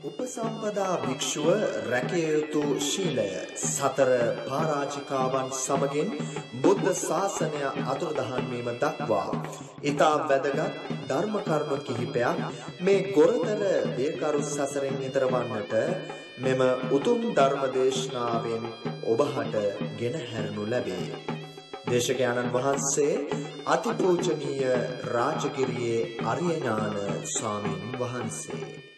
උපසම්පදා භික්ෂුව රැකිය යුතු ශීලය සතර පරාජිකාවන් සමගින් බුද්ධ ශාසනය අතුරුදහන් වීම දක්වා ඊතා වැදගත් ධර්ම කරුණු කිහිපයක් මේ ගොරතර දේකරු සසරෙන් ඈතර වන්නට මෙම උතුම් ධර්ම දේශනාවෙන් ඔබහට ගෙන හැරනු ලැබේ. දේශකයන්න් වහන්සේ අතිපූජනීය රාජගිරියේ අරියඥාන ස්වාමින් වහන්සේ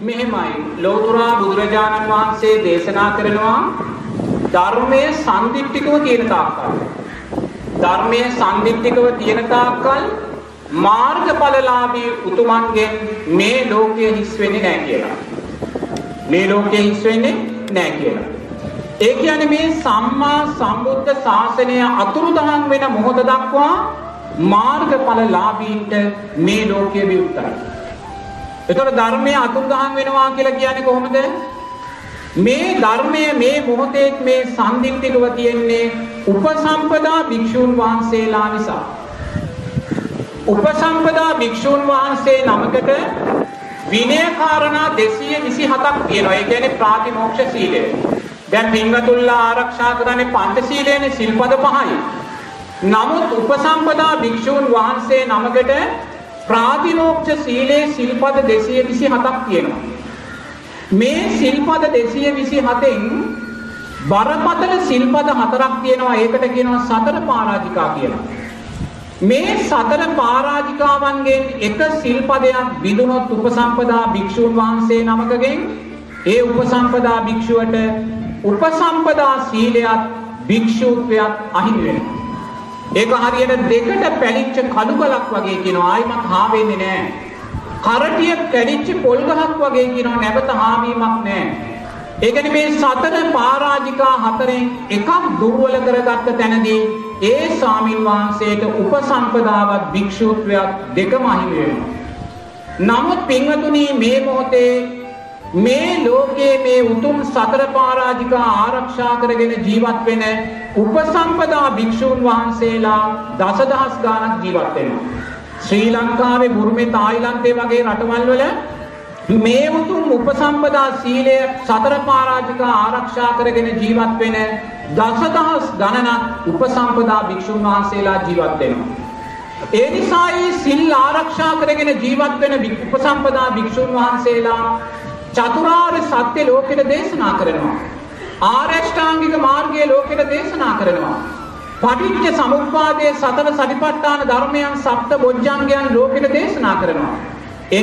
මෙහෙමයි ලෞතුරා බුදුරජාණන් වහන්සේ දේශනා කරනවා ධර්මයේ සම්දිට්ඨිකව තියෙන තාක්කල් ධර්මයේ සම්දිට්ඨිකව තියෙන තාක්කල් මාර්ගඵලලාභී උතුමන්ගෙන් මේ ලෝකයේ හිස් වෙන්නේ නැහැ කියලා. මේ ලෝකයේ හිස් වෙන්නේ නැහැ කියලා. ඒ කියන්නේ මේ සම්මා සම්බුද්ධ ශාසනය අතුරුදහන් වෙන මොහොත දක්වා මාර්ගඵලලාභීන්ට මේ ලෝකයේ විවුර්තයි. එතකොට ධර්මයේ අතුරුදහන් වෙනවා කියලා කියන්නේ කොහොමද? මේ ධර්මය මේ මොහොතේ මේ සම්දික්තිකව තියෙන්නේ උපසම්පදා භික්ෂුන් වහන්සේලා නිසා. උපසම්පදා භික්ෂුන් වහන්සේ නමකට විනය කාරණා 227ක් තියෙනවා. ඒ කියන්නේ ප්‍රාතිමෝක්ෂ සීලය. දැන් පින්වතුන්ලා ආරක්ෂා කරන්නේ පංචශීලයනේ සිල්පද පහයි. නමුත් උපසම්පදා භික්ෂුන් වහන්සේ නමකට ප්‍රාතිමෝක්ෂ සීලේ සිල්පද 227ක් තියෙනවා. මේ සිල්පද 227න් බරපතල සිල්පද හතරක් තියෙනවා. ඒකට කියනවා සතර පරාජිකා කියලා. මේ සතර පරාජිකාවන්ගෙන් එක සිල්පදයක් බිඳුනොත් උපසම්පදා භික්ෂුන් වහන්සේ නමකගෙන් ඒ උපසම්පදා භික්ෂුවට උපසම්පදා සීලයක් භික්ෂුත්වයක් අහිමි වෙනවා. ඒක හරියට දෙකට පැලිච්ච කළු ගලක් වගේ කියනවා ආයිමත් හා වෙන්නේ නැහැ. කරටිය කැඩිච්ච පොල් ගහක් වගේ කියනවා නැවත හාවීමක් නැහැ. ඒ කියන්නේ මේ සතර පරාජිකා හතරෙන් එකක් දුර්වල කරගත්ත තැනදී ඒ ස්වාමින් වහන්සේට උපසම්පදාවත් භික්ෂුත්වයක් දෙකම අහිමි වෙනවා. නමුත් පින්වතුනි මේ මොහොතේ මේ ලෝකයේ මේ උතුම් සතර පරාජිකා ආරක්ෂා කරගෙන ජීවත් වෙන උපසම්පදා භික්ෂූන් වහන්සේලා දසදහස් ගාණක් ජීවත් වෙනවා. ශ්‍රී ලංකාවේ බුරුමේ තායිලන්තේ වගේ රටවල් වල මේ උතුම් උපසම්පදා සීලය සතර පරාජිකා ආරක්ෂා කරගෙන ජීවත් වෙන දසදහස් ගණනක් උපසම්පදා භික්ෂුන් වහන්සේලා ජීවත් වෙනවා. ඒ නිසා මේ සිල් ආරක්ෂා කරගෙන ජීවත් වෙන උපසම්පදා භික්ෂුන් වහන්සේලා චතුරාර්ය සත්‍ය ලෝකෙට දේශනා කරනවා. ආරෂ්ඨාංගික මාර්ගයේ ලෝකෙට දේශනා කරනවා. පටිච්ච සමුප්පාදයේ සතර සතිපට්ඨාන ධර්මයන් සප්ත බොජ්ජංගයන් ලෝකෙට දේශනා කරනවා. ඒ